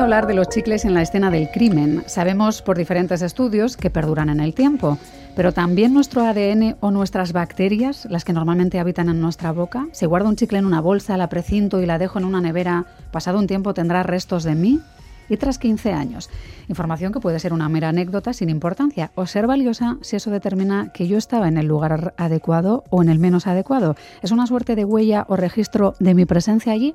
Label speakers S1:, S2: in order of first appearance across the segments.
S1: hablar de los chicles en la escena del crimen. Sabemos por diferentes estudios que perduran en el tiempo, pero también nuestro ADN o nuestras bacterias, las que normalmente habitan en nuestra boca, si guardo un chicle en una bolsa, la precinto y la dejo en una nevera, pasado un tiempo tendrá restos de mí y tras 15 años. Información que puede ser una mera anécdota sin importancia o ser valiosa si eso determina que yo estaba en el lugar adecuado o en el menos adecuado. ¿Es una suerte de huella o registro de mi presencia allí?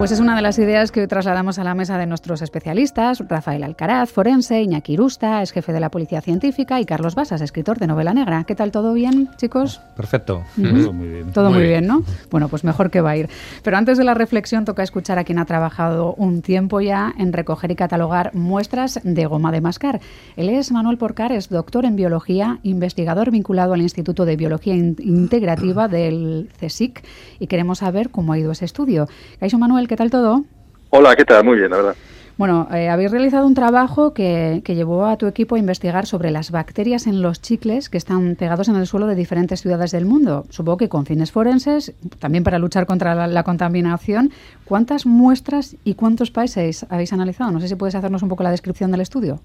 S1: Pues es una de las ideas que hoy trasladamos a la mesa de nuestros especialistas, Rafael Alcaraz, forense, Iñaki Rusta, es jefe de la Policía Científica, y Carlos Basas, escritor de novela negra. ¿Qué tal? ¿Todo bien, chicos?
S2: Perfecto. Todo muy bien.
S1: Todo muy, bien. ¿no? Bueno, pues mejor que va a ir. Pero antes de la reflexión toca escuchar a quien ha trabajado un tiempo ya en recoger y catalogar muestras de goma de mascar. Él es Manuel Porcar, es doctor en biología, investigador vinculado al Instituto de Biología Integrativa del CSIC y queremos saber cómo ha ido ese estudio. Caixo Manuel, ¿qué tal todo?
S3: Hola, ¿qué tal? Muy bien, la verdad.
S1: Bueno, eh, habéis realizado un trabajo que, llevó a tu equipo a investigar sobre las bacterias en los chicles que están pegados en el suelo de diferentes ciudades del mundo. Supongo que con fines forenses, también para luchar contra la, contaminación. ¿Cuántas muestras y cuántos países habéis analizado? No sé si puedes hacernos un poco la descripción del estudio.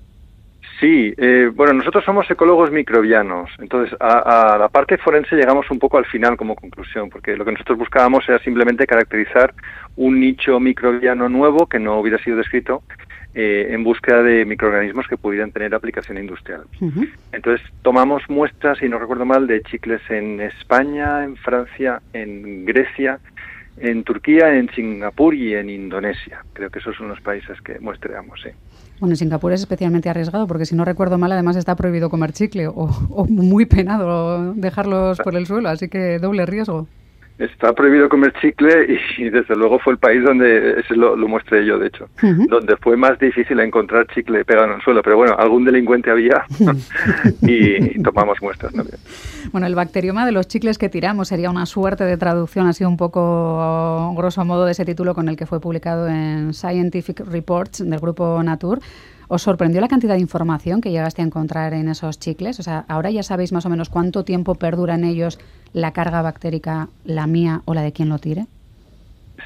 S3: Sí, eh, bueno, nosotros somos ecólogos microbianos, entonces a, la parte forense llegamos un poco al final como conclusión, porque lo que nosotros buscábamos era simplemente caracterizar un nicho microbiano nuevo que no hubiera sido descrito eh, en búsqueda de microorganismos que pudieran tener aplicación industrial. Entonces tomamos muestras, si no recuerdo mal, de chicles en España, en Francia, en Grecia, en Turquía, en Singapur y en Indonesia. Creo que esos son los países que muestreamos, sí.
S1: Bueno, en Singapur es especialmente arriesgado porque si no recuerdo mal, además está prohibido comer chicle o, o muy penado dejarlos por el suelo, así que doble riesgo.
S3: Está prohibido comer chicle y, desde luego fue el país donde, ese lo, lo muestré yo de hecho, donde fue más difícil encontrar chicle pegado en el suelo, pero bueno, algún delincuente había y, tomamos muestras.
S1: Bueno, el bacterioma de los chicles que tiramos sería una suerte de traducción así un poco grosso modo de ese título con el que fue publicado en Scientific Reports del grupo Nature. ¿Os sorprendió la cantidad de información que llegaste a encontrar en esos chicles? O sea, ahora ya sabéis más o menos cuánto tiempo perdura en ellos la carga bactérica, la mía o la de quien lo tire.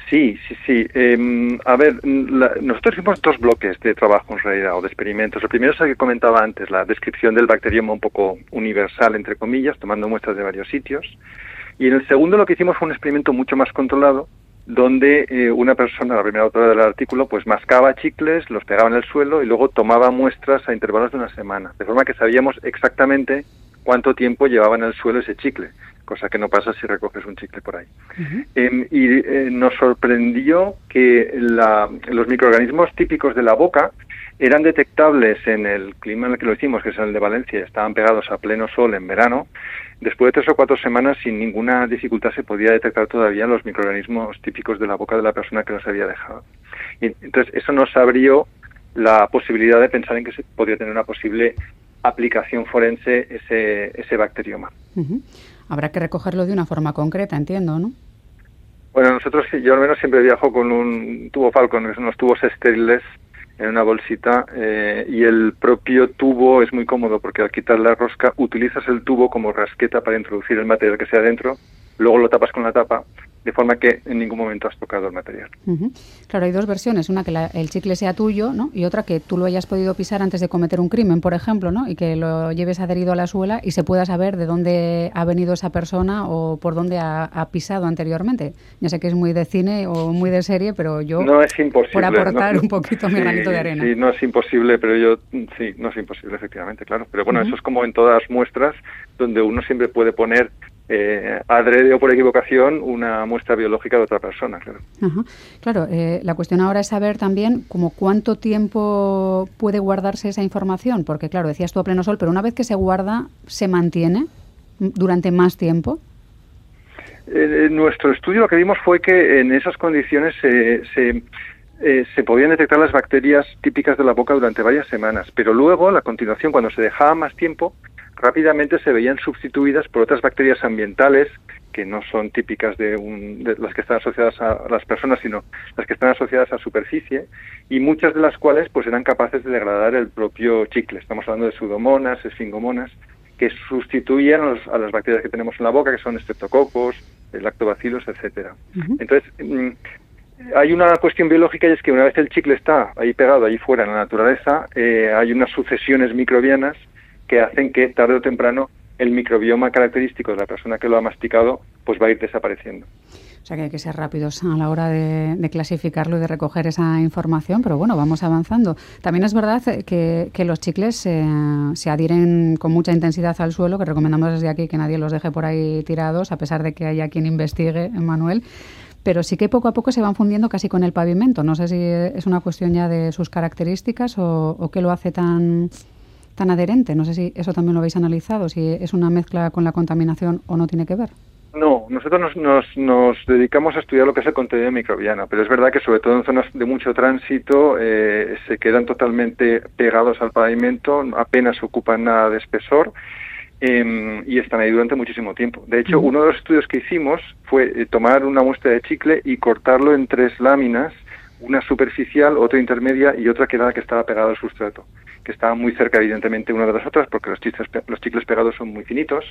S3: Sí, sí, sí. Em, a ver, nosotros hicimos dos bloques de trabajo en realidad, o de experimentos. El primero es el que comentaba antes, la descripción del bacterioma un poco universal, entre comillas, tomando muestras de varios sitios. Y en el segundo lo que hicimos fue un experimento mucho más controlado, donde eh, una persona, la primera autora del artículo, pues mascaba chicles, los pegaba en el suelo y luego tomaba muestras a intervalos de una semana, de forma que sabíamos exactamente cuánto tiempo llevaba en el suelo ese chicle, cosa que no pasa si recoges un chicle por ahí. Em, y eh, nos sorprendió que los microorganismos típicos de la boca eran detectables en el clima en el que lo hicimos, que es el de Valencia, estaban pegados a pleno sol en verano. Después de tres o cuatro semanas, sin ninguna dificultad, se podía detectar todavía los microorganismos típicos de la boca de la persona que los había dejado. Y entonces, eso nos abrió la posibilidad de pensar en que se podría tener una posible aplicación forense ese, ese bacterioma.
S1: Habrá que recogerlo de una forma concreta, entiendo, ¿no?
S3: Bueno, nosotros, yo al menos siempre viajo con un tubo Falcon, que son unos tubos estériles en una bolsita eh, y el propio tubo es muy cómodo porque al quitar la rosca utilizas el tubo como rasqueta para introducir el material que sea dentro, luego lo tapas con la tapa de forma que en ningún momento has tocado el material.
S1: Claro, hay dos versiones, una que el chicle sea tuyo ¿no? y otra que tú lo hayas podido pisar antes de cometer un crimen, por ejemplo, ¿no? y que lo lleves adherido a la suela y se pueda saber de dónde ha venido esa persona o por dónde ha, pisado anteriormente. Ya sé que es muy de cine o muy de serie, pero yo,
S3: no es imposible,
S1: por aportar un poquito mi granito de arena.
S3: Sí, no es imposible, pero yo, sí, no es imposible, efectivamente, claro. Pero bueno, eso es como en todas las muestras, donde uno siempre puede poner eh, adrede o por equivocación una muestra biológica de otra persona. Claro,
S1: claro eh, la cuestión ahora es saber también como cuánto tiempo puede guardarse esa información, porque claro, decías tú a pleno sol, pero una vez que se guarda, ¿se mantiene durante más tiempo?
S3: Eh, en nuestro estudio lo que vimos fue que en esas condiciones se, se, eh, se podían detectar las bacterias típicas de la boca durante varias semanas, pero luego, a la continuación, cuando se dejaba más tiempo, rápidamente se veían sustituidas por otras bacterias ambientales que no son típicas de, las que están asociadas a las personas, sino las que están asociadas a superficie, y muchas de las cuales pues eran capaces de degradar el propio chicle. Estamos hablando de sudomonas, esfingomonas, que sustituían a, las bacterias que tenemos en la boca, que son estreptococos, lactobacilos, etcétera. Entonces, mm, hay una cuestión biológica y es que una vez el chicle está ahí pegado, ahí fuera en la naturaleza, eh, hay unas sucesiones microbianas que hacen que tarde o temprano el microbioma característico de la persona que lo ha masticado pues va a ir desapareciendo.
S1: O sea que hay que ser rápidos a la hora de, clasificarlo y de recoger esa información, pero bueno, vamos avanzando. También es verdad que, los chicles se adhieren con mucha intensidad al suelo, que recomendamos desde aquí que nadie los deje por ahí tirados, a pesar de que haya quien investigue, Manuel pero sí que poco a poco se van fundiendo casi con el pavimento. No sé si es una cuestión ya de sus características o, o qué lo hace tan, tan adherente. No sé si eso también lo habéis analizado, si es una mezcla con la contaminación o no tiene que ver.
S3: No, nosotros nos, nos, dedicamos a estudiar lo que es el contenido microbiano, pero es verdad que sobre todo en zonas de mucho tránsito eh, se quedan totalmente pegados al pavimento, apenas ocupan nada de espesor em, y están ahí durante muchísimo tiempo. De hecho, uno de los estudios que hicimos fue eh, tomar una muestra de chicle y cortarlo en tres láminas, una superficial, otra intermedia y otra que era la que estaba pegada al sustrato que estaban muy cerca, evidentemente, una de las otras, porque los chicles, los chicles pegados son muy finitos,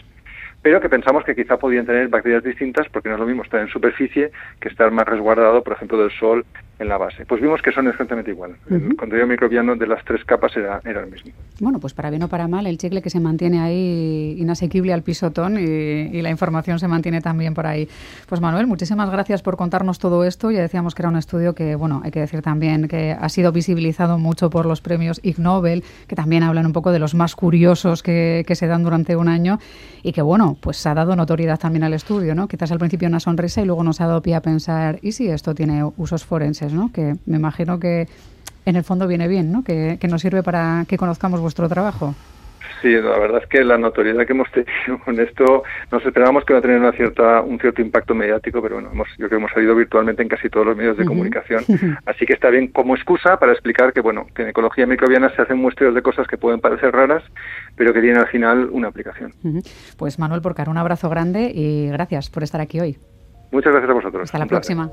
S3: pero que pensamos que quizá podían tener bacterias distintas, porque no es lo mismo estar en superficie que estar más resguardado, por ejemplo, del sol en la base. Pues vimos que son exactamente igual. El contenido microbiano de las tres capas era, era el mismo.
S1: Bueno, pues para bien o para mal, el chicle que se mantiene ahí inasequible al pisotón y, y, la información se mantiene también por ahí. Pues Manuel, muchísimas gracias por contarnos todo esto. Ya decíamos que era un estudio que, bueno, hay que decir también que ha sido visibilizado mucho por los premios Ig Nobel, que también hablan un poco de los más curiosos que, que se dan durante un año y que, bueno, pues ha dado notoriedad también al estudio, ¿no? Quizás al principio una sonrisa y luego nos ha dado pie a pensar, ¿y si esto tiene usos forenses, ¿no? Que me imagino que en el fondo viene bien, ¿no? Que, que nos sirve para que conozcamos vuestro trabajo.
S3: Sí, la verdad es que la notoriedad que hemos tenido con esto, nos esperábamos que va a tener una cierta, un cierto impacto mediático, pero bueno, hemos, yo creo que hemos salido virtualmente en casi todos los medios de comunicación, así que está bien como excusa para explicar que, bueno, que en ecología microbiana se hacen muestreos de cosas que pueden parecer raras, pero que tienen al final una aplicación.
S1: Pues Manuel Porcar, un abrazo grande y gracias por estar aquí hoy.
S3: Muchas gracias a vosotros.
S1: Hasta la próxima.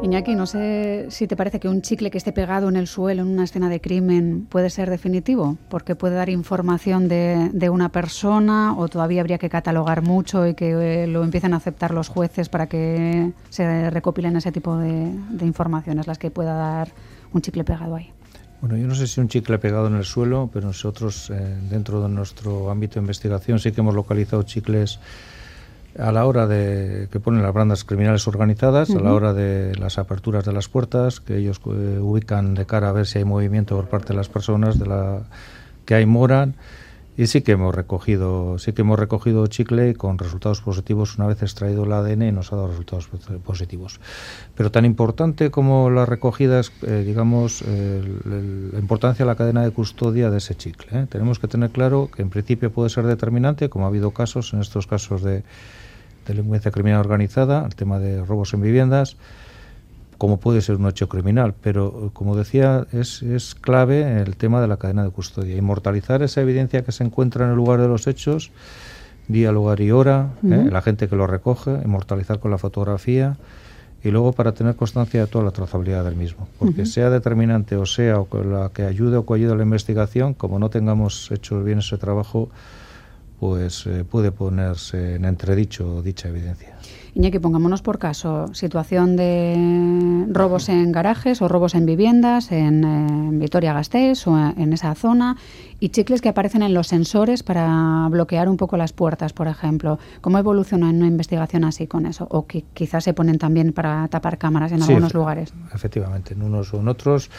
S1: Iñaki, no sé si te parece que un chicle que esté pegado en el suelo en una escena de crimen puede ser definitivo, porque puede dar información de, una persona o todavía habría que catalogar mucho y que eh, lo empiecen a aceptar los jueces para que se recopilen ese tipo de, informaciones, las que pueda dar un chicle pegado ahí.
S2: Bueno, yo no sé si un chicle pegado en el suelo, pero nosotros eh, dentro de nuestro ámbito de investigación sí que hemos localizado chicles a la hora de que ponen las bandas criminales organizadas, a la hora de las aperturas de las puertas, que ellos eh, ubican de cara a ver si hay movimiento por parte de las personas de la que hay moran. Y sí que hemos recogido sí que hemos recogido chicle con resultados positivos. Una vez extraído el ADN y nos ha dado resultados positivos. Pero tan importante como la recogida es eh, digamos la importancia de la cadena de custodia de ese chicle ¿eh? tenemos que tener claro que en principio puede ser determinante como ha habido casos en estos casos de delincuencia criminal organizada, el tema de robos en viviendas, como puede ser un hecho criminal, pero como decía, es, es clave el tema de la cadena de custodia, inmortalizar esa evidencia que se encuentra en el lugar de los hechos, día, lugar y hora, ¿eh? la gente que lo recoge, inmortalizar con la fotografía y luego para tener constancia de toda la trazabilidad del mismo, porque sea determinante o sea o la que ayude o ayude a la investigación, como no tengamos hecho bien ese trabajo, pues eh, puede ponerse en entredicho dicha evidencia.
S1: Iñaki, pongámonos por caso, situación de robos en garajes o robos en viviendas en, eh, Vitoria-Gasteiz o en esa zona y chicles que aparecen en los sensores para bloquear un poco las puertas, por ejemplo. ¿Cómo evoluciona en una investigación así con eso? O que quizás se ponen también para tapar cámaras en algunos lugares.
S2: Efectivamente, en unos o en otros.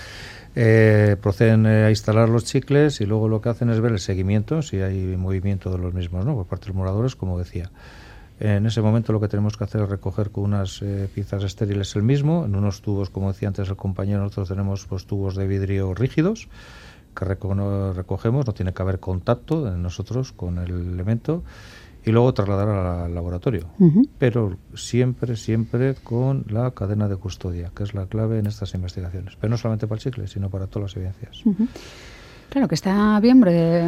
S2: Eh, proceden eh, a instalar los chicles y luego lo que hacen es ver el seguimiento, si hay movimiento de los mismos, ¿no? por parte de los moradores, como decía. En ese momento lo que tenemos que hacer es recoger con unas eh, piezas estériles el mismo, en unos tubos, como decía antes el compañero, nosotros tenemos pues, tubos de vidrio rígidos que recogemos, no tiene que haber contacto de nosotros con el elemento y luego trasladar al laboratorio. Pero siempre, siempre con la cadena de custodia, que es la clave en estas investigaciones. Pero no solamente para el chicle, sino para todas las evidencias.
S1: Claro, que está bien,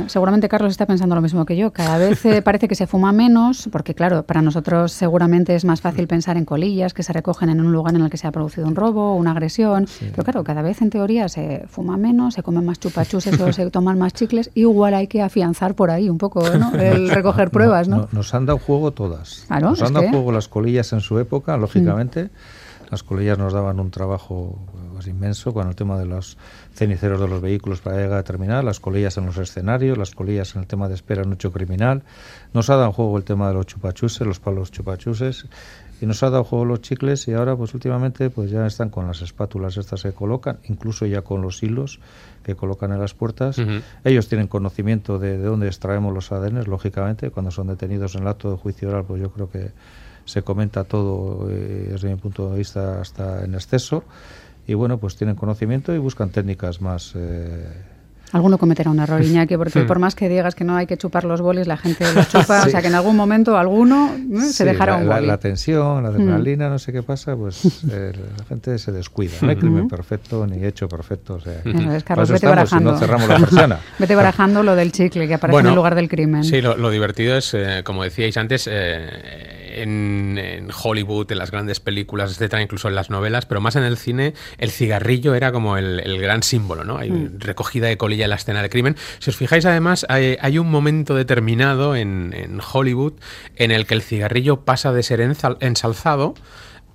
S1: seguramente Carlos está pensando lo mismo que yo. Cada vez eh, parece que se fuma menos, porque claro, para nosotros seguramente es más fácil pensar en colillas que se recogen en un lugar en el que se ha producido un robo o una agresión. Pero claro, cada vez en teoría se fuma menos, se comen más chupachuses o se toman más chicles. Igual hay que afianzar por ahí un poco ¿no? el recoger pruebas, ¿no?
S2: nos han dado juego todas. nos han dado juego las colillas en su época, lógicamente. Las colillas nos daban un trabajo inmenso con el tema de los ceniceros de los vehículos para llegar a terminar, las colillas en los escenarios, las colillas en el tema de espera en hecho criminal. Nos ha dado juego el tema de los chupachuses, los palos chupachuses y nos ha dado juego los chicles y ahora pues últimamente pues ya están con las espátulas estas que colocan, incluso ya con los hilos que colocan en las puertas. Ellos tienen conocimiento de, de dónde extraemos los ADN, lógicamente, cuando son detenidos en el acto de juicio oral, pues yo creo que se comenta todo eh, desde mi punto de vista hasta en exceso y bueno pues tienen conocimiento y buscan técnicas más eh,
S1: Alguno cometerá un error, Iñaki, porque por más que digas que no hay que chupar los bolis, la gente los chupa. O sea, que en algún momento alguno ¿eh? se dejará un boli.
S2: La, tensión, la adrenalina, no sé qué pasa, pues la gente se descuida. No hay crimen perfecto ni hecho perfecto. O sea,
S1: Carlos, vete barajando.
S2: no cerramos la
S1: vete barajando lo del chicle que aparece en el lugar del crimen.
S4: Sí, lo, divertido es, como decíais antes, en, Hollywood, en las grandes películas, etcétera, incluso en las novelas, pero más en el cine, el cigarrillo era como el, gran símbolo, ¿no? Hay mm. recogida de colilla la escena del crimen. Si os fijáis, además, hay, un momento determinado en, Hollywood en el que el cigarrillo pasa de ser ensalzado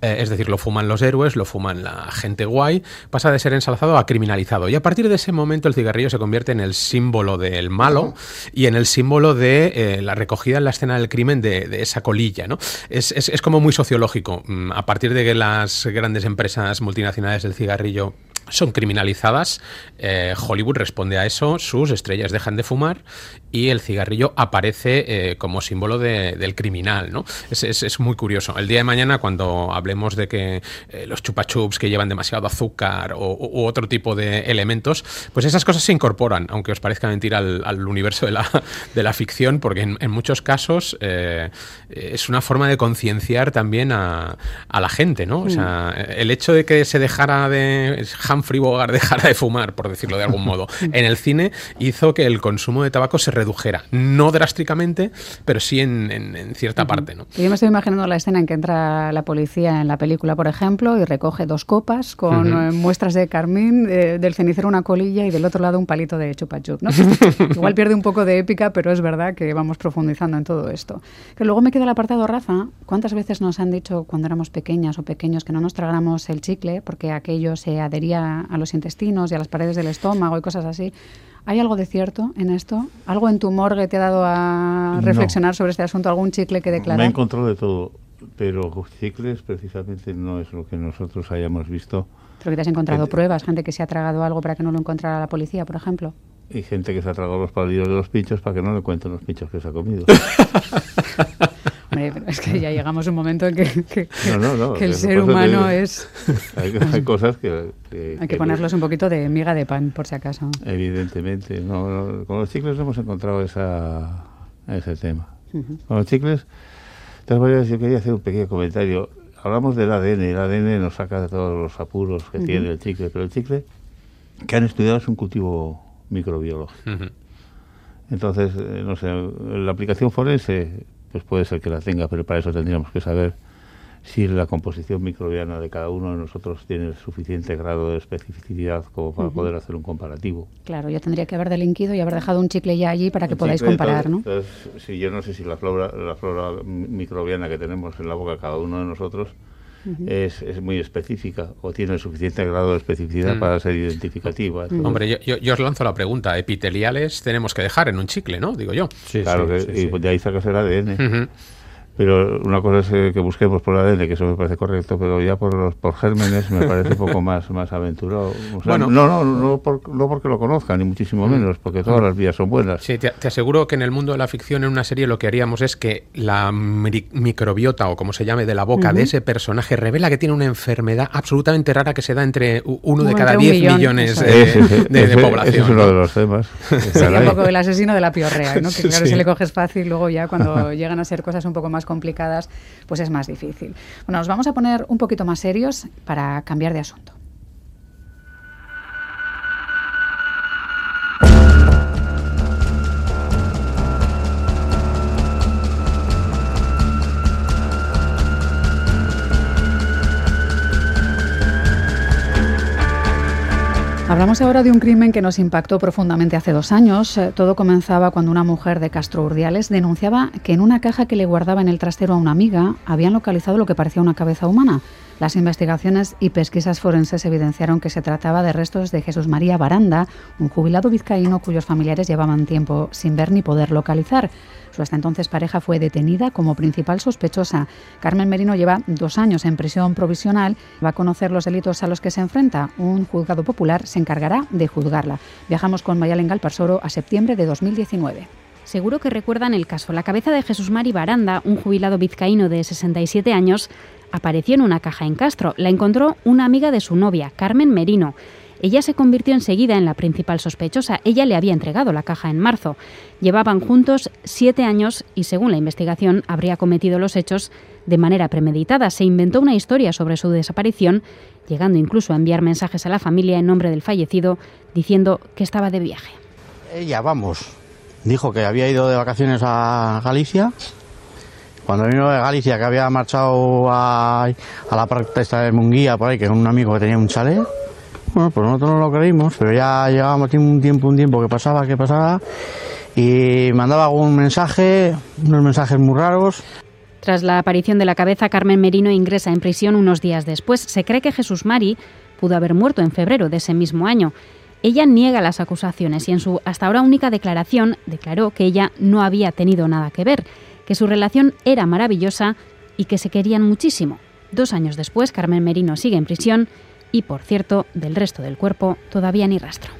S4: eh, es decir, lo fuman los héroes, lo fuman la gente guay, pasa de ser ensalzado a criminalizado. Y a partir de ese momento el cigarrillo se convierte en el símbolo del malo y en el símbolo de eh, la recogida en la escena del crimen de, esa colilla. es, como muy sociológico. Mm, a partir de que las grandes empresas multinacionales del cigarrillo son criminalizadas, eh, Hollywood responde a eso, sus estrellas dejan de fumar y el cigarrillo aparece eh, como símbolo del criminal. ¿no? Es, muy curioso. El día de mañana, cuando hablemos de que eh, los chupachups que llevan demasiado azúcar o, u otro tipo de elementos, pues esas cosas se incorporan, aunque os parezca mentir al, universo de la, de la, ficción, porque en, muchos casos es una forma de concienciar también a, a, la gente. ¿no? O sea, el hecho de que se dejara de Humphrey Bogart dejara de fumar, por decirlo de algún modo, en el cine hizo que el consumo de tabaco se redujera. No drásticamente, pero sí en, cierta parte. ¿no?
S1: Yo me estoy imaginando la escena en que entra la policía en la película, por ejemplo, y recoge dos copas con eh, muestras de carmín, eh, del cenicero una colilla y del otro lado un palito de chupa chup. ¿no? Igual pierde un poco de épica, pero es verdad que vamos profundizando en todo esto. Que luego me queda el apartado Rafa. ¿Cuántas veces nos han dicho cuando éramos pequeñas o pequeños que no nos tragáramos el chicle porque aquello se adhería a, los intestinos y a las paredes del estómago y cosas así. ¿Hay algo de cierto en esto? ¿Algo en tu morgue te ha dado a reflexionar sobre este asunto? ¿Algún chicle que declarar?
S5: Me he encontrado de todo, pero chicles precisamente no es lo que nosotros hayamos visto.
S1: ¿Pero que te has encontrado eh, pruebas? ¿Gente que se ha tragado algo para que no lo encontrara la policía, por ejemplo?
S5: Y gente que se ha tragado los palillos de los pinchos para que no le cuenten los pinchos que se ha comido.
S1: es que ya llegamos a un momento en que, el ser humano es...
S5: Hay, cosas que,
S1: Hay que, ponerlos un poquito de miga de pan, por si acaso.
S5: Evidentemente. No, con los chicles hemos encontrado esa, ese tema. Con los chicles, de yo quería hacer un pequeño comentario. Hablamos del ADN, el ADN nos saca de todos los apuros que tiene el chicle, pero el chicle que han estudiado es un cultivo microbiológico. Entonces, eh, no sé, la aplicación forense pues puede ser que la tenga, pero para eso tendríamos que saber si la composición microbiana de cada uno de nosotros tiene el suficiente grado de especificidad como para poder hacer un comparativo.
S1: Claro, yo tendría que haber delinquido y haber dejado un chicle ya allí para que podáis comparar, ¿no?
S5: Entonces, si yo no sé si la flora, la flora microbiana que tenemos en la boca cada uno de nosotros es, es, muy específica o tiene el suficiente grado de especificidad mm. para ser identificativa.
S4: Hombre, yo, os lanzo la pregunta. Epiteliales tenemos que dejar en un chicle, ¿no? Digo yo.
S5: Sí, claro, y de ahí sacas el ADN. Pero una cosa es eh, que busquemos por ADN, que eso me parece correcto, pero ya por los por gérmenes me parece un poco más, más aventurado. bueno, no, no, no, no, porque lo conozcan, ni muchísimo mm. menos, porque todas las vías son buenas.
S4: Sí, te, aseguro que en el mundo de la ficción, en una serie, lo que haríamos es que la microbiota, o como se llame, de la boca de ese personaje revela que tiene una enfermedad absolutamente rara que se da entre uno de cada diez millones de, población.
S5: es uno de los temas.
S1: Sería un poco el asesino de la piorrea, ¿no? que claro, si le coges fácil, luego ya cuando llegan a ser cosas un poco más complicadas, pues es más difícil. Bueno, nos vamos a poner un poquito más serios para cambiar de asunto. Hablamos ahora de un crimen que nos impactó profundamente hace dos años. Eh, todo comenzaba cuando una mujer de Castro Urdiales denunciaba que en una caja que le guardaba en el trastero a una amiga habían localizado lo que parecía una cabeza humana. Las investigaciones y pesquisas forenses evidenciaron que se trataba de restos de Jesús María Baranda, un jubilado vizcaíno cuyos familiares llevaban tiempo sin ver ni poder localizar. Su hasta entonces pareja fue detenida como principal sospechosa. Carmen Merino lleva dos años en prisión provisional. Va a conocer los delitos a los que se enfrenta. Un juzgado popular se encargará de juzgarla. Viajamos con Mayalen Galparsoro a septiembre de 2019.
S6: Seguro que recuerdan el caso. La cabeza de Jesús Mari Baranda, un jubilado vizcaíno de 67 años, apareció en una caja en Castro. La encontró una amiga de su novia, Carmen Merino. Ella se convirtió enseguida en la principal sospechosa. Ella le había entregado la caja en marzo. Llevaban juntos siete años y, según la investigación, habría cometido los hechos de manera premeditada. Se inventó una historia sobre su desaparición, llegando incluso a enviar mensajes a la familia en nombre del fallecido, diciendo que estaba de viaje.
S7: Ella, vamos, dijo que había ido de vacaciones a Galicia. Cuando vino de Galicia, que había marchado a, a la práctica de Munguía, por ahí, que un amigo que tenía un chalet bueno, pues nosotros no lo creímos, pero ya llevábamos un tiempo, un tiempo que pasaba, que pasaba, y mandaba algún mensaje, unos mensajes muy raros.
S6: Tras la aparición de la cabeza, Carmen Merino ingresa en prisión unos días después. Se cree que Jesús Mari pudo haber muerto en febrero de ese mismo año. Ella niega las acusaciones y en su hasta ahora única declaración declaró que ella no había tenido nada que ver, que su relación era maravillosa y que se querían muchísimo. Dos años después, Carmen Merino sigue en prisión y, por cierto, del resto del cuerpo todavía ni rastro.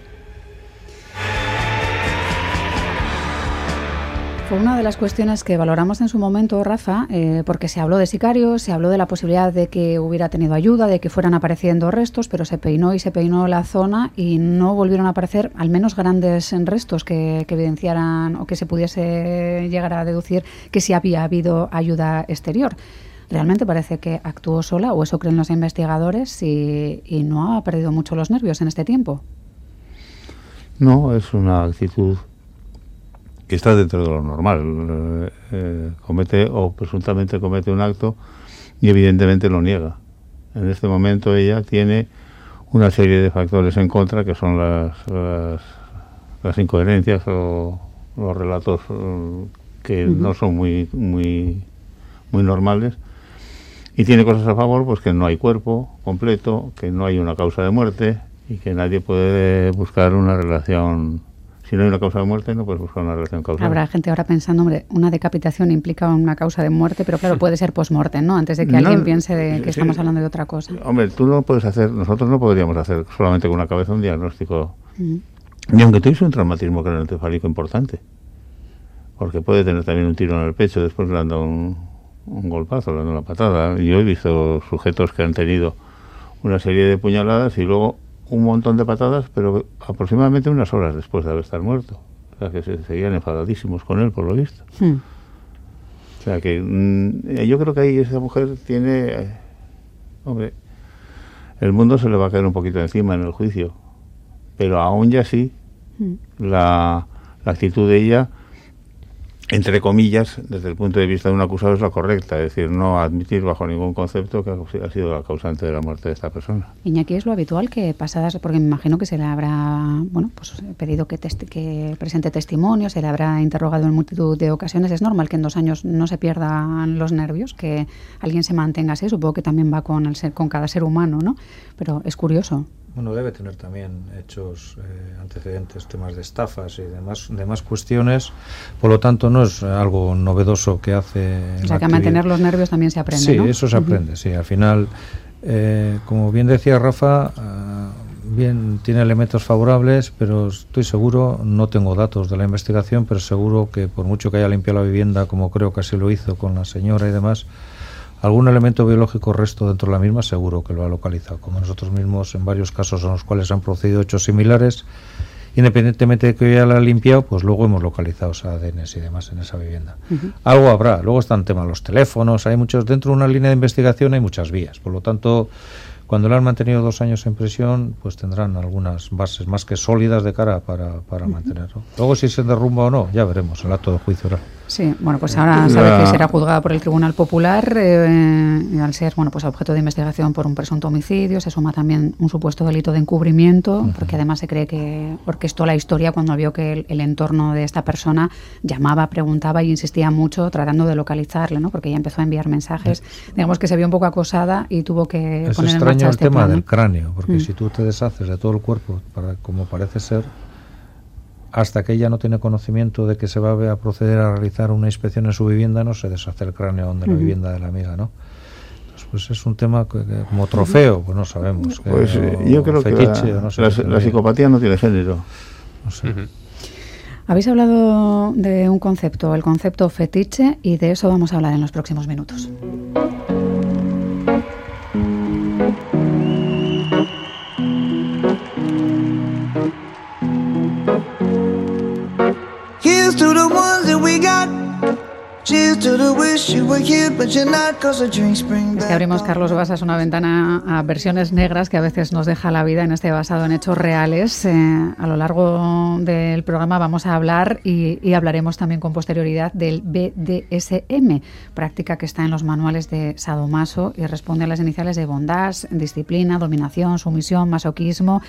S1: Fue una de las cuestiones que valoramos en su momento, Rafa, eh, porque se habló de sicarios, se habló de la posibilidad de que hubiera tenido ayuda, de que fueran apareciendo restos, pero se peinó y se peinó la zona y no volvieron a aparecer al menos grandes restos que, que evidenciaran o que se pudiese llegar a deducir que sí había habido ayuda exterior realmente parece que actuó sola, o eso creen los investigadores, y, no ha perdido mucho los nervios en este tiempo.
S5: No, es una actitud que está dentro de lo normal. Eh, eh, comete o presuntamente comete un acto y evidentemente lo niega. En este momento ella tiene una serie de factores en contra que son las, las, incoherencias o los relatos eh, que no son muy, muy, muy normales y tiene cosas a favor, pues que no hay cuerpo completo, que no hay una causa de muerte y que nadie puede buscar una relación. Si no hay una causa de muerte, no puedes buscar una relación causal.
S1: Habrá gente ahora pensando, hombre, una decapitación implica una causa de muerte, pero claro, puede ser post-mortem, ¿no? Antes de que alguien piense de que estamos hablando de otra cosa.
S5: Hombre, tú no puedes hacer, nosotros no podríamos hacer solamente con una cabeza un diagnóstico. Ni aunque tuviste un traumatismo craneoencefálico importante. Porque puede tener también un tiro en el pecho, después le dado un, un golpazo, dando una patada. Yo he visto sujetos que han tenido una serie de puñaladas y luego un montón de patadas, pero aproximadamente unas horas después de haber estado muerto. O sea, que se seguían enfadadísimos con él, por lo visto. Hmm. O sea, que mm, yo creo que ahí esa mujer tiene... Eh, hombre, el mundo se le va a caer un poquito encima en el juicio. Pero aún ya sí, hmm. la, la actitud de ella entre comillas, desde el punto de vista de un acusado es la correcta, es decir, no admitir bajo ningún concepto que ha sido la causante de la muerte de esta persona.
S1: Iñaki, es lo habitual que pasadas, porque me imagino que se le habrá bueno, pues pedido que, que presente testimonio, se le habrá interrogado en multitud de ocasiones. Es normal que en dos años no se pierdan los nervios, que alguien se mantenga así, supongo que también va con, el ser, con cada ser humano, ¿no? Pero es curioso.
S2: Bueno, debe tener también hechos, eh, antecedentes, temas de estafas y demás, demás cuestiones. Por lo tanto, no es algo novedoso que hace.
S1: O sea, que a mantener los nervios también se aprende.
S2: Sí, eso se aprende. Sí, al final, eh, como bien decía Rafa, ah, bien tiene elementos favorables, pero estoy seguro, no tengo datos de la investigación, pero seguro que por mucho que haya limpiado la vivienda, como creo que así lo hizo con la señora y demás, algún elemento biológico resto dentro de la misma seguro que lo ha localizado, como nosotros mismos en varios casos en los cuales han procedido hechos similares, independientemente de que ya la ha limpiado, pues luego hemos localizado ADNs y demás en esa vivienda. Algo habrá, luego están temas los teléfonos, hay muchos, dentro de una línea de investigación hay muchas vías, por lo tanto, Cuando lo han mantenido dos años en prisión, pues tendrán algunas bases más que sólidas de cara para, para mantenerlo. Luego, si se derrumba o no, ya veremos el acto de juicio oral.
S1: Sí, bueno, pues ahora sabe que será juzgada por el Tribunal Popular eh, al ser, bueno, pues objeto de investigación por un presunto homicidio. Se suma también un supuesto delito de encubrimiento, porque además se cree que orquestó la historia cuando vio que el, entorno de esta persona llamaba, preguntaba y insistía mucho tratando de localizarle, ¿no? Porque ya empezó a enviar mensajes. Digamos que se vio un poco acosada y tuvo que poner en marcha
S2: el
S1: este
S2: tema del cráneo, porque
S1: Mm.
S2: si tú te deshaces de todo el cuerpo, para, como parece ser, hasta que ella no tiene conocimiento de que se va a proceder a realizar una inspección en su vivienda, no se deshace el cráneo de la vivienda de la amiga, ¿no? Entonces, pues es un tema que, que como trofeo, pues no sabemos. que-
S5: Pues eh,
S2: o
S5: yo creo que
S2: fetiche,
S5: la,
S2: no sé
S5: la- psicopatía no tiene género.
S2: No sé.
S4: Ujú.
S1: Habéis hablado de un concepto, el concepto fetiche, y de eso vamos a hablar en los próximos minutos.
S8: Here's to the ones that we got. Cheers to the wish you were here, but you're not, cause the drinks bring back
S1: abrimos, Carlos Basas, una ventana a versiones negras que a veces nos deja la vida en este basado en hechos reales. Eh, a lo largo del programa vamos a hablar y, y hablaremos también con posterioridad del BDSM, práctica que está en los manuales de Sadomaso y responde a las iniciales de bondage, disciplina, dominación, sumisión, masoquismo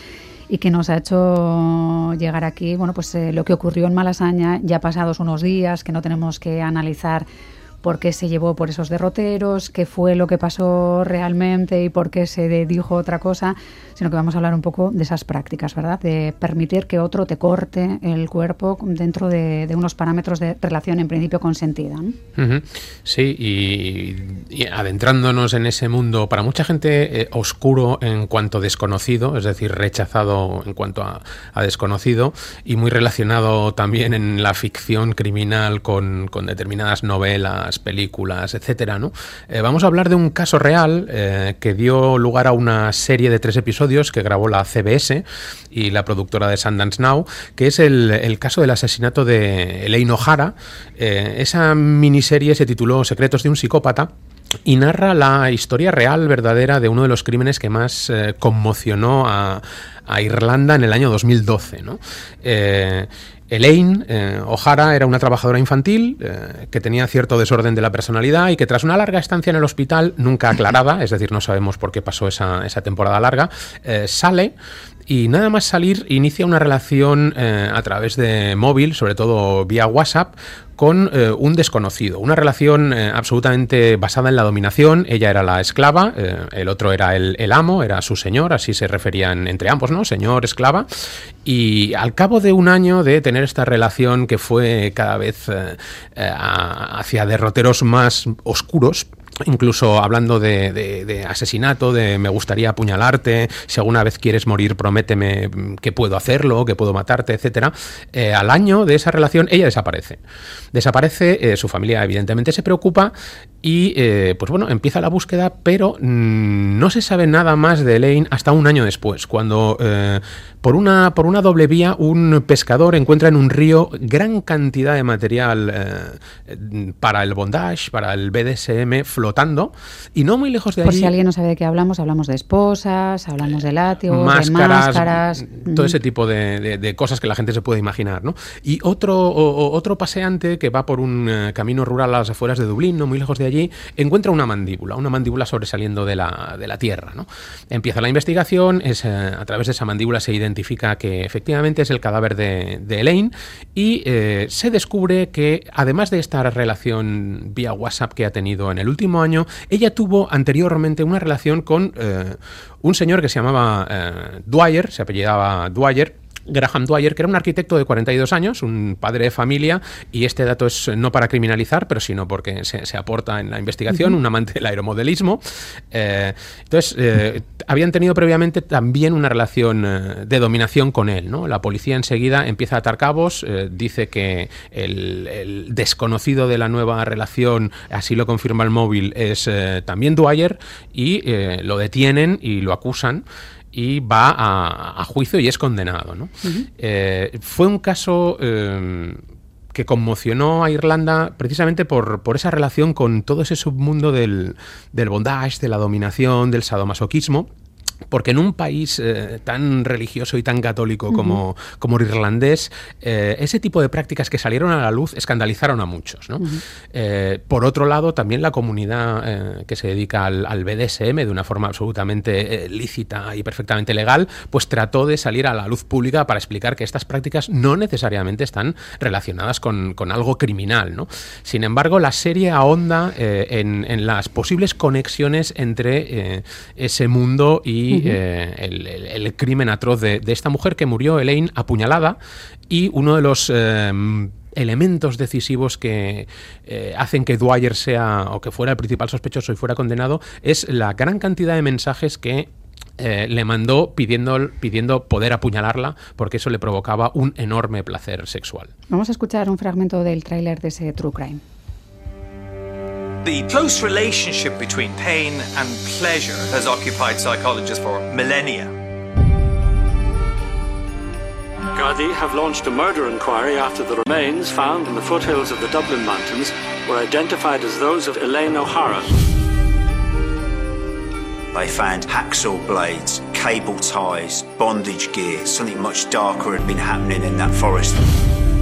S1: y que nos ha hecho llegar aquí, bueno, pues eh, lo que ocurrió en Malasaña, ya pasados unos días, que no tenemos que analizar por qué se llevó por esos derroteros, qué fue lo que pasó realmente y por qué se dijo otra cosa, sino que vamos a hablar un poco de esas prácticas, ¿verdad? De permitir que otro te corte el cuerpo dentro de, unos parámetros de relación en principio consentida.
S4: Sí, y, adentrándonos en ese mundo, para mucha gente eh, oscuro en cuanto desconocido, es decir, rechazado en cuanto a, a desconocido, y muy relacionado también en la ficción criminal con, con determinadas novelas, películas, etcétera, ¿no? Eh, vamos a hablar de un caso real eh, que dio lugar a una serie de tres episodios que grabó la CBS y la productora de Sundance Now, que es el, el caso del asesinato de Elaine O'Hara. Eh, esa miniserie se tituló Secretos de un psicópata. Y narra la historia real, verdadera, de uno de los crímenes que más conmocionó a, a Irlanda en el año 2012. ¿no? Eh, Elaine eh, O'Hara era una trabajadora infantil eh, que tenía cierto desorden de la personalidad y que tras una larga estancia en el hospital, nunca aclarada, es decir, no sabemos por qué pasó esa, temporada larga, sale y nada más salir inicia una relación a través de móvil, sobre todo vía WhatsApp, con un desconocido. Una relación absolutamente basada en la dominación. Ella era la esclava, el otro era el, el amo, era su señor, así se referían entre ambos, ¿no? Señor, esclava. Y al cabo de un año de tener esta relación que fue cada vez eh, eh, hacia derroteros más oscuros, Incluso hablando de, asesinato, de me gustaría apuñalarte, si alguna vez quieres morir, prométeme mm, que puedo hacerlo, que puedo matarte, etcétera. Eh, al año de esa relación, ella desaparece. Desaparece, su familia evidentemente se preocupa y, eh, pues bueno, empieza la búsqueda, pero mm, no se sabe nada más de Elaine hasta un año después, cuando eh, por, una, por una doble vía un pescador encuentra en un río gran cantidad de material eh, para el bondage, para el BDSM flotando y no muy lejos de
S1: Por
S4: allí
S1: si alguien no sabe de qué hablamos, hablamos de esposas, hablamos de látigos,
S4: máscaras,
S1: de máscaras.
S4: todo
S1: mm.
S4: ese tipo de, de- de cosas que la gente se puede imaginar, ¿no? Y otro, o- o- otro paseante que va por un eh, camino rural a las afueras de Dublín, no muy lejos de allí, encuentra una mandíbula, una mandíbula sobresaliendo de la, de la tierra. Empieza la investigación, es, eh, a través de esa mandíbula se identifica que efectivamente es el cadáver de, Elaine y eh, se descubre que además de esta relación vía WhatsApp que ha tenido en el último año, ella tuvo anteriormente una relación con eh, un señor que se llamaba Dwyer, se apellidaba Dwyer, Graham Dwyer, que era un arquitecto de 42 años, un padre de familia, y este dato es no para criminalizar, pero sino porque se, se aporta en la investigación, un amante del aeromodelismo. Eh, entonces, eh, habían tenido previamente también una relación eh, de dominación con él. ¿no? La policía enseguida empieza a atar cabos, eh, dice que el, el desconocido de la nueva relación, así lo confirma el móvil, es también Dwyer, y lo detienen y lo acusan y va a, a juicio y es condenado. ¿no? Eh, fue un caso eh, que conmocionó a Irlanda precisamente por, por esa relación con todo ese submundo del, del bondage, de la dominación, del sadomasoquismo. Porque en un país eh, tan religioso y tan católico como, como el irlandés, eh, ese tipo de prácticas que salieron a la luz escandalizaron a muchos. ¿no? Eh, por otro lado, también la comunidad que se dedica al, BDSM de una forma absolutamente lícita y perfectamente legal, pues trató de salir a la luz pública para explicar que estas prácticas no necesariamente están relacionadas con, con algo criminal. ¿no? Sin embargo, la serie ahonda en, en, las posibles conexiones entre ese mundo y eh, el, crimen atroz de, esta mujer que murió, Elaine, apuñalada, y uno de los eh, elementos decisivos que eh, hacen que Dwyer sea o que fuera el principal sospechoso y fuera condenado es la gran cantidad de mensajes que le mandó pidiendo, pidiendo poder apuñalarla porque eso le provocaba un enorme placer sexual.
S1: Vamos a escuchar un fragmento del tráiler de ese True Crime.
S9: The close relationship between pain and pleasure has occupied psychologists for millennia.
S10: Gardaí have launched a murder inquiry after the remains found in the foothills of the Dublin Mountains were identified as those of Elaine O'Hara.
S9: They found hacksaw blades, cable ties, bondage gear. Something much darker had been happening in that forest.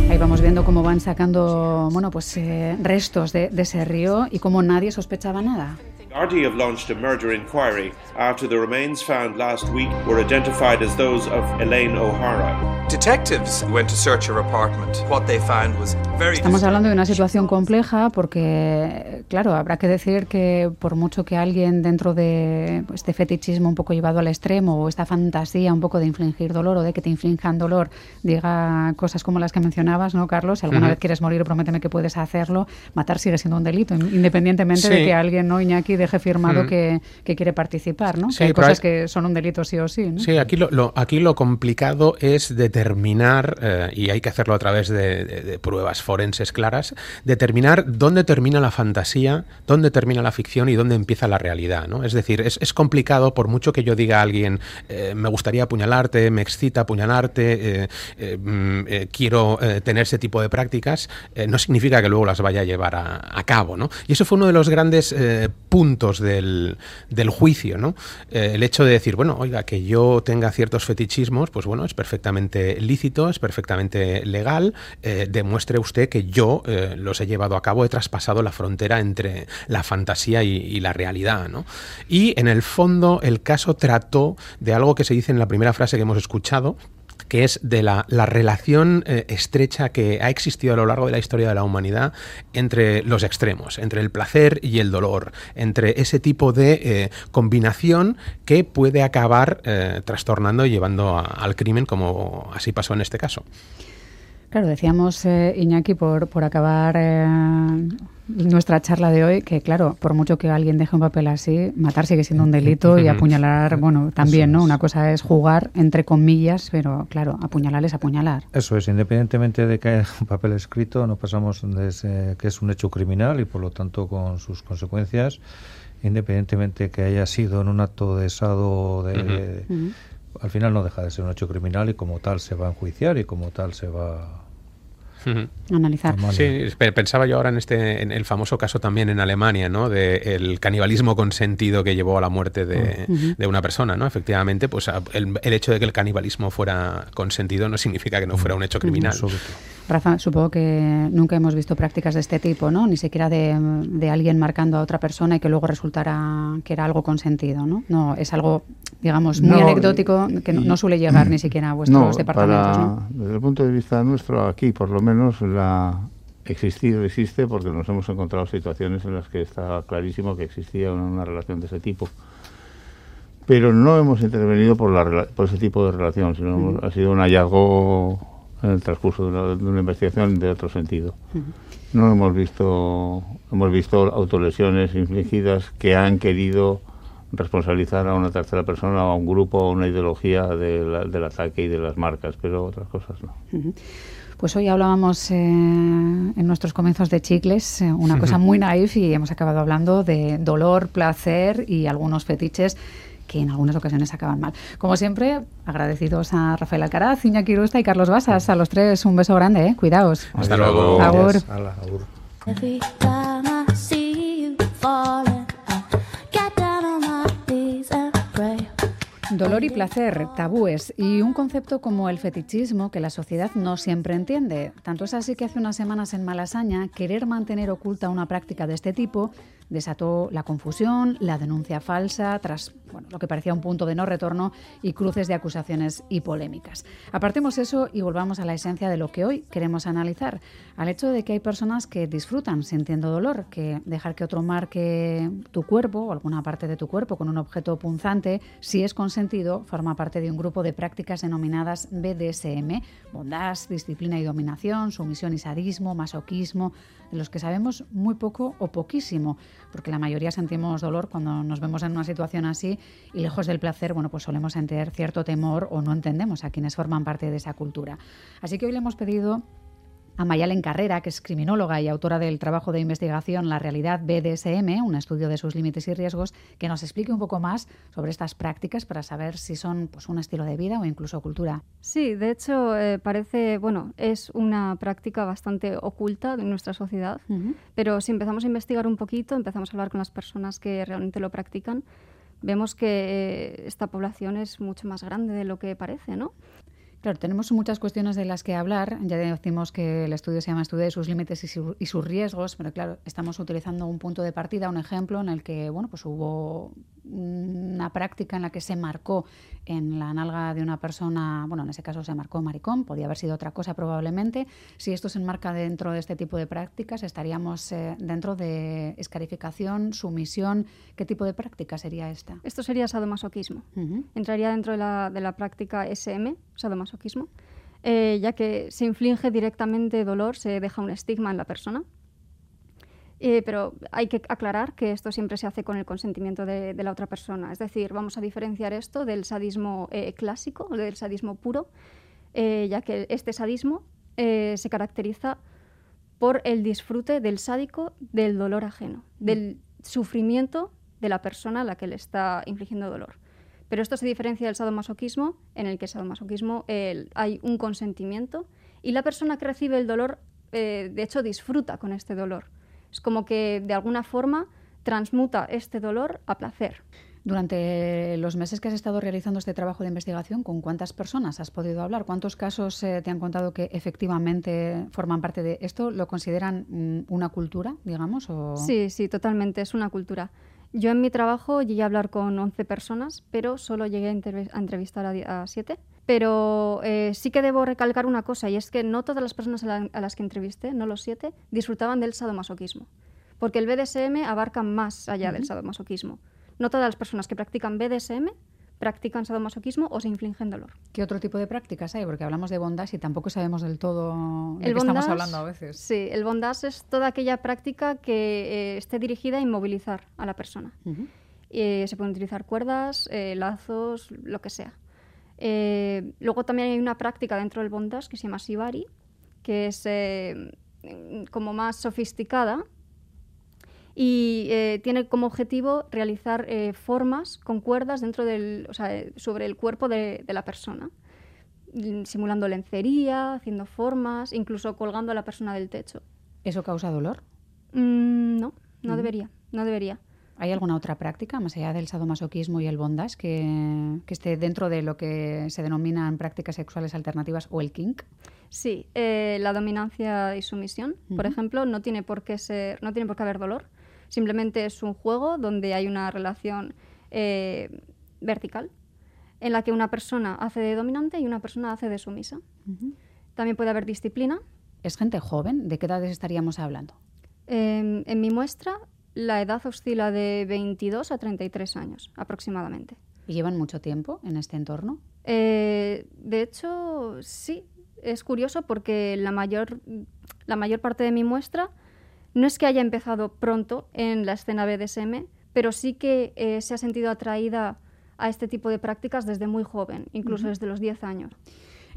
S1: Ahí vamos viendo cómo van sacando bueno, pues, eh, restos de, de ese río y cómo nadie sospechaba nada.
S11: RD have launched a murder inquiry after the remains found last week were identified as those of Elaine O'Hara.
S9: Detectives went to search her apartment. What they found was very
S1: Estamos hablando de una situación compleja porque, claro, habrá que decir que por mucho que alguien dentro de este fetichismo un poco llevado al extremo o esta fantasía un poco de infligir dolor o de que te inflinjan dolor diga cosas como las que mencionabas, ¿no, Carlos? Si alguna vez quieres morir, prométeme que puedes hacerlo. Matar sigue siendo un delito, independientemente de que alguien, ¿no, Iñaki, deje firmado mm. que, quiere participar, ¿no? hay cosas que son un delito sí o sí, ¿no?
S4: Sí, aquí lo, aquí lo complicado es determinar, eh, y hay que hacerlo a través de, pruebas forenses claras, determinar dónde termina la fantasía, dónde termina la ficción y dónde empieza la realidad, ¿no? Es decir, es, complicado, por mucho que yo diga a alguien, eh, me gustaría apuñalarte, me excita apuñalarte, eh, mm, quiero tener ese tipo de prácticas, no significa que luego las vaya a llevar a, a, cabo, ¿no? Y eso fue uno de los grandes puntos del, juicio, ¿no? El hecho de decir, bueno, oiga, que yo tenga ciertos fetichismos, pues bueno, es perfectamente lícito, es perfectamente legal, eh, demuestre usted que yo eh, los he llevado a cabo, he traspasado la frontera entre la fantasía y, y la realidad, ¿no? Y en el fondo el caso trató de algo que se dice en la primera frase que hemos escuchado, que es de la, relación eh, estrecha que ha existido a lo largo de la historia de la humanidad entre los extremos, entre el placer y el dolor, entre ese tipo de eh, combinación que puede acabar eh, trastornando y llevando al crimen, como así pasó en este caso.
S1: Claro, decíamos, Iñaki, por, por acabar nuestra charla de hoy, que claro, por mucho que alguien deje un papel así, matar sigue siendo un delito y apuñalar, bueno, también, ¿no? Una cosa es jugar, entre comillas, pero claro, apuñalar es apuñalar.
S2: Eso es, independientemente de que haya un papel escrito, no pasamos de que es un hecho criminal y por lo tanto con sus consecuencias, independientemente que haya sido en un acto de estado de... Al final no deja de ser un hecho criminal y como tal se va a enjuiciar y como tal se va
S1: analizar.
S4: Sí, pensaba yo ahora en este en el famoso caso también en Alemania, ¿no? De el canibalismo consentido que llevó a la muerte de, de una persona, ¿no? Efectivamente, pues el, el, hecho de que el canibalismo fuera consentido no significa que no fuera un hecho criminal.
S1: Rafa, supongo que nunca hemos visto prácticas de este tipo, ¿no? Ni siquiera de, de, alguien marcando a otra persona y que luego resultara que era algo consentido, ¿no? No, es algo, digamos, muy anecdótico que no, suele llegar ni siquiera a vuestros departamentos, ¿no?
S5: Desde el punto de vista nuestro, aquí por lo menos la existido existe porque nos hemos encontrado situaciones en las que está clarísimo que existía una, relación de ese tipo. Pero no hemos intervenido por, la, por ese tipo de relación, sino ha sido un hallazgo en el transcurso de una, investigación de otro sentido. No hemos visto, hemos visto autolesiones infligidas que han querido responsabilizar a una tercera persona, a un grupo, a una ideología del ataque y de las marcas, pero otras cosas no.
S1: Pues hoy hablábamos eh, en nuestros comienzos de chicles, eh, una cosa muy naif y hemos acabado hablando de dolor, placer y algunos fetiches que en algunas ocasiones acaban mal. Como siempre, agradecidos a Rafael Alcaraz, Iñaki Rusta y Carlos Basas. A los tres un beso grande, ¿eh? cuidaos.
S4: Hasta luego.
S1: Agur. Dolor y placer, tabúes y un concepto como el fetichismo que la sociedad no siempre entiende. Tanto es así que hace unas semanas en Malasaña querer mantener oculta una práctica de este tipo desató la confusión, la denuncia falsa, tras bueno, lo que parecía un punto de no retorno y cruces de acusaciones y polémicas. Apartemos eso y volvamos a la esencia de lo que hoy queremos analizar, al hecho de que hay personas que disfrutan sintiendo dolor, que dejar que otro marque tu cuerpo o alguna parte de tu cuerpo con un objeto punzante, si es consentido, forma parte de un grupo de prácticas denominadas BDSM, bondad, disciplina y dominación, sumisión y sadismo, masoquismo, de los que sabemos muy poco o poquísimo porque la mayoría sentimos dolor cuando nos vemos en una situación así y lejos del placer, bueno, pues solemos sentir cierto temor o no entendemos a quienes forman parte de esa cultura. Así que hoy le hemos pedido a Mayalen Carrera, que es criminóloga y autora del trabajo de investigación La realidad BDSM, un estudio de sus límites y riesgos, que nos explique un poco más sobre estas prácticas para saber si son pues, un estilo de vida o incluso cultura.
S12: Sí, de hecho eh, parece, bueno, es una práctica bastante oculta en nuestra sociedad, pero si empezamos a investigar un poquito, empezamos a hablar con las personas que realmente lo practican, vemos que eh, esta población es mucho más grande de lo que parece, ¿no?
S1: Claro, tenemos muchas cuestiones de las que hablar. Ya decimos que el estudio se llama Estudio de sus límites y, sus riesgos, pero claro, estamos utilizando un punto de partida, un ejemplo en el que bueno, pues hubo una práctica en la que se marcó en la nalga de una persona, bueno, en ese caso se marcó maricón, podía haber sido otra cosa probablemente. Si esto se enmarca dentro de este tipo de prácticas, estaríamos eh, dentro de escarificación, sumisión. ¿Qué tipo de práctica sería esta?
S12: Esto sería sadomasoquismo. Entraría dentro de la, de la práctica SM, sadomasoquismo, eh, ya que se inflige directamente dolor, se deja un estigma en la persona. Eh, pero hay que aclarar que esto siempre se hace con el consentimiento de, la otra persona. Es decir, vamos a diferenciar esto del sadismo eh, clásico, del sadismo puro, ya que este sadismo se caracteriza por el disfrute del sádico del dolor ajeno, del sufrimiento de la persona a la que le está infligiendo dolor. Pero esto se diferencia del sadomasoquismo, en el que sadomasoquismo hay un consentimiento y la persona que recibe el dolor, eh, de hecho, disfruta con este dolor. Es como que de alguna forma transmuta este dolor a placer.
S1: Durante los meses que has estado realizando este trabajo de investigación, ¿con cuántas personas has podido hablar? ¿Cuántos casos eh, te han contado que efectivamente forman parte de esto? ¿Lo consideran mm, una cultura, digamos? O...
S12: Sí, sí, totalmente, es una cultura. Yo en mi trabajo llegué a hablar con 11 personas, pero solo llegué a, entrevistar a, 7. Pero eh, sí que debo recalcar una cosa, y es que no todas las personas a, las que entrevisté, no los 7, disfrutaban del sadomasoquismo. Porque el BDSM abarca más allá del sadomasoquismo. No todas las personas que practican BDSM practican sadomasoquismo o se infligen dolor.
S1: ¿Qué otro tipo de prácticas hay? Porque hablamos de bondage y tampoco sabemos del todo de qué estamos hablando a veces.
S12: Sí, el bondage es toda aquella práctica que eh, esté dirigida a inmovilizar a la persona. Eh, se pueden utilizar cuerdas, eh, lazos, lo que sea. luego también hay una práctica dentro del bondage que se llama shibari, que es como más sofisticada, y eh, tiene como objetivo realizar eh, formas con cuerdas dentro del, o sea, sobre el cuerpo de, la persona, mm, simulando lencería, haciendo formas, incluso colgando a la persona del techo.
S1: ¿Eso causa dolor?
S12: Mm, no, no debería, no debería.
S1: ¿Hay alguna otra práctica, más allá del sadomasoquismo y el bondage, que, que, esté dentro de lo que se denominan prácticas sexuales alternativas o el kink?
S12: Sí, eh, la dominancia y sumisión, por ejemplo, no tiene por qué ser, no tiene por qué haber dolor. Simplemente es un juego donde hay una relación eh, vertical en la que una persona hace de dominante y una persona hace de sumisa. También puede haber disciplina.
S1: ¿Es gente joven? ¿De qué edades estaríamos hablando?
S12: Em, en mi muestra, la edad oscila de 22 a 33 años aproximadamente.
S1: ¿Y llevan mucho tiempo en este entorno?
S12: Eh, de hecho, sí. Es curioso porque la mayor, la mayor parte de mi muestra no es que haya empezado pronto en la escena BDSM, pero sí que eh, se ha sentido atraída a este tipo de prácticas desde muy joven, incluso desde los 10 años.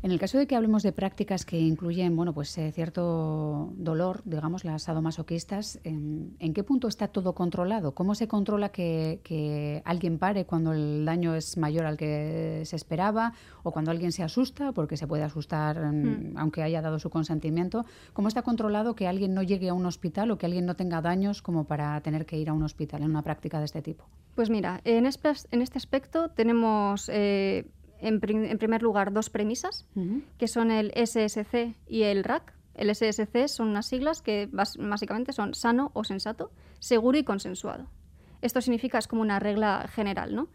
S1: En el caso de que hablemos de prácticas que incluyen bueno, pues, eh, cierto dolor, digamos, las sadomasoquistas, ¿en, ¿en, qué punto está todo controlado? ¿Cómo se controla que, alguien pare cuando el daño es mayor al que se esperaba o cuando alguien se asusta, porque se puede asustar mm, aunque haya dado su consentimiento? ¿Cómo está controlado que alguien no llegue a un hospital o que alguien no tenga daños como para tener que ir a un hospital en una práctica de este tipo?
S12: Pues mira, en este, en este aspecto tenemos eh, en, primer lugar dos premisas, que son el SSC y el RAC. El SSC son unas siglas que básicamente son sano o sensato, seguro y consensuado. Esto significa, es como una regla general, ¿no?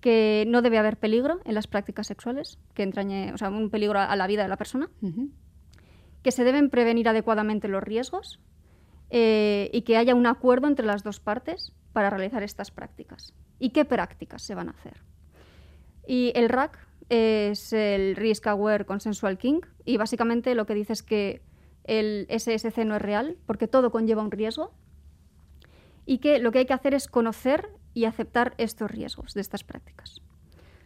S12: Que no debe haber peligro en las prácticas sexuales, que entrañe, o sea, un peligro a la vida de la persona, que se deben prevenir adecuadamente los riesgos eh, y que haya un acuerdo entre las dos partes para realizar estas prácticas. ¿Y qué prácticas se van a hacer? Y el RAC es el Risk Aware Consensual King y básicamente lo que dice es que el SSC no es real porque todo conlleva un riesgo y que lo que hay que hacer es conocer y aceptar estos riesgos de estas prácticas.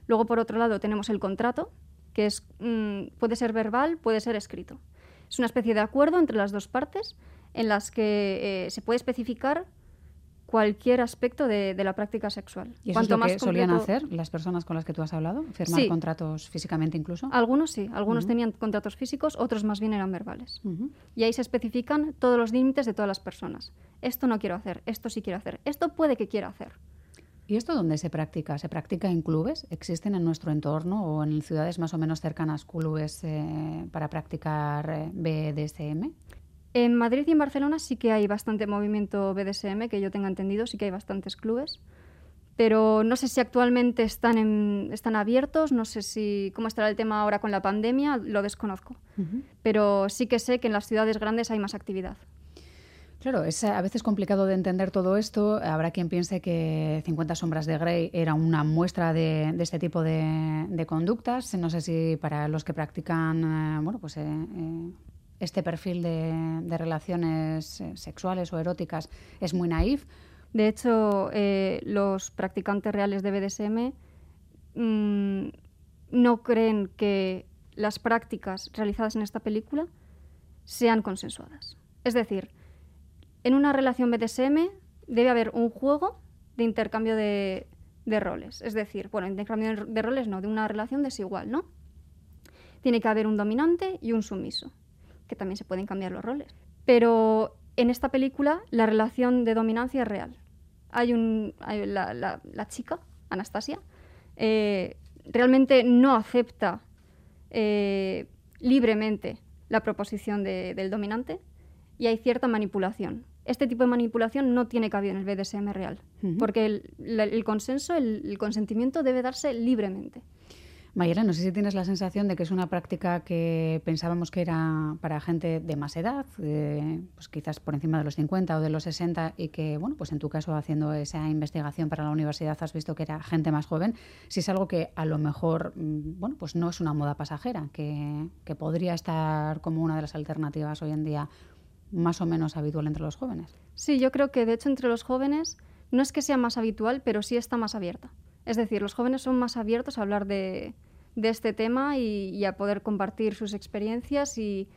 S12: Luego, por otro lado, tenemos el contrato, que es, mm, puede ser verbal, puede ser escrito. Es una especie de acuerdo entre las dos partes en las que eh, se puede especificar cualquier aspecto de, la práctica sexual.
S1: ¿Y eso es lo que solían hacer las personas con las que tú has hablado? ¿Firmar contratos físicamente incluso?
S12: Algunos sí, algunos tenían contratos físicos, otros más bien eran verbales. Y ahí se especifican todos los límites de todas las personas. Esto no quiero hacer, esto sí quiero hacer, esto puede que quiera hacer.
S1: ¿Y esto dónde se practica? ¿Se practica en clubes? ¿Existen en nuestro entorno o en ciudades más o menos cercanas clubes eh, para practicar eh, BDSM?
S12: En Madrid y en Barcelona sí que hay bastante movimiento BDSM, que yo tenga entendido, sí que hay bastantes clubes. Pero no sé si actualmente están, están abiertos, no sé si cómo estará el tema ahora con la pandemia, lo desconozco. Pero sí que sé que en las ciudades grandes hay más actividad.
S1: Claro, es a veces complicado de entender todo esto. Habrá quien piense que 50 sombras de Grey era una muestra de, este tipo de, conductas. No sé si para los que practican eh, bueno, pues, eh, eh, este perfil de, relaciones eh, sexuales o eróticas es muy naif.
S12: De hecho, eh, los practicantes reales de BDSM mm, no creen que las prácticas realizadas en esta película sean consensuadas. Es decir, en una relación BDSM debe haber un juego de intercambio de, de roles. Es decir, bueno, intercambio de roles no, de una relación desigual, ¿no? Tiene que haber un dominante y un sumiso que también se pueden cambiar los roles. Pero en esta película la relación de dominancia es real. Hay un, la, chica, Anastasia, eh, realmente no acepta eh, libremente la proposición del dominante y hay cierta manipulación. Este tipo de manipulación no tiene cabida en el BDSM real, porque el, consenso, el consentimiento debe darse libremente.
S1: Mayela, no sé si tienes la sensación de que es una práctica que pensábamos que era para gente de más edad, pues quizás por encima de los 50 o de los 60, y que, bueno, pues en tu caso, haciendo esa investigación para la universidad, has visto que era gente más joven. Si es algo que a lo mejor, mm, bueno, pues no es una moda pasajera, que, que podría estar como una de las alternativas hoy en día más o menos habitual entre los jóvenes.
S12: Sí, yo creo que de hecho entre los jóvenes no es que sea más habitual, pero sí está más abierta. Es decir, los jóvenes son más abiertos a hablar de, este tema y, a poder compartir sus experiencias y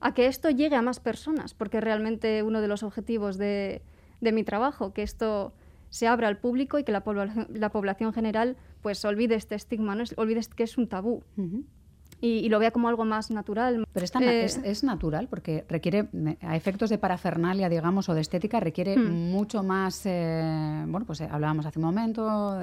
S12: a que esto llegue a más personas, porque realmente uno de los objetivos de, mi trabajo, que esto se abra al público y que la, población general pues olvide este estigma, ¿no? olvide que es un tabú y, lo vea como algo más natural.
S1: Pero eh, es, natural porque requiere, a efectos de parafernalia, digamos, o de estética, requiere hmm. mucho más, eh, bueno, pues eh, hablábamos hace un momento,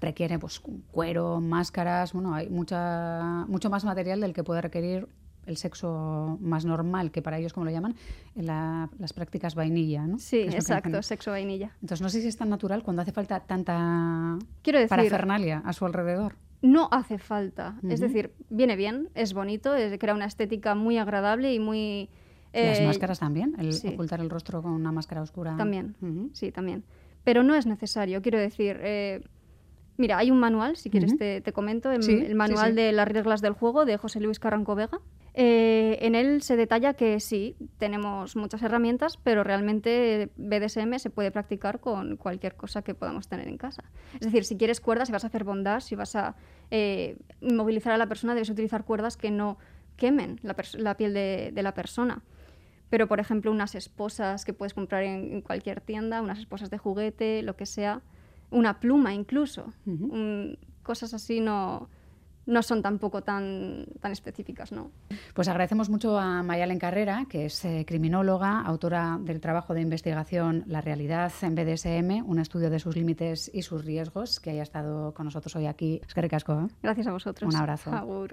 S1: requiere pues cuero, máscaras, bueno, hay mucha, mucho más material del que puede requerir el sexo más normal, que para ellos, como lo llaman, en las prácticas vainilla, ¿no?
S12: Sí, exacto, sexo vainilla.
S1: Entonces, no sé si es tan natural cuando hace falta tanta Quiero parafernalia a su alrededor
S12: no hace falta. Es decir, viene bien, es bonito, crea una estética muy agradable y muy...
S1: ¿Las eh, máscaras también? El ocultar el rostro con una máscara oscura.
S12: También, sí, también. Pero no es necesario, quiero decir... Eh, mira, hay un manual, si quieres te, comento, el, manual de las reglas del juego de José Luis Carranco Vega. Eh, en él se detalla que sí, tenemos muchas herramientas, pero realmente BDSM se puede practicar con cualquier cosa que podamos tener en casa. Es decir, si quieres cuerdas, si vas a hacer bondage, si vas a eh, movilizar a la persona, debes utilizar cuerdas que no quemen la, piel de, la persona. Pero, por ejemplo, unas esposas que puedes comprar en, cualquier tienda, unas esposas de juguete, lo que sea, una pluma incluso, cosas así no no son tampoco tan, tan específicas. ¿no?
S1: Pues agradecemos mucho a Mayalen Carrera, que es eh, criminóloga, autora del trabajo de investigación La realidad en BDSM, un estudio de sus límites y sus riesgos, que haya estado con nosotros hoy aquí. Es que ricasco. ¿eh?
S12: Gracias a vosotros.
S1: Un abrazo.
S12: Agur.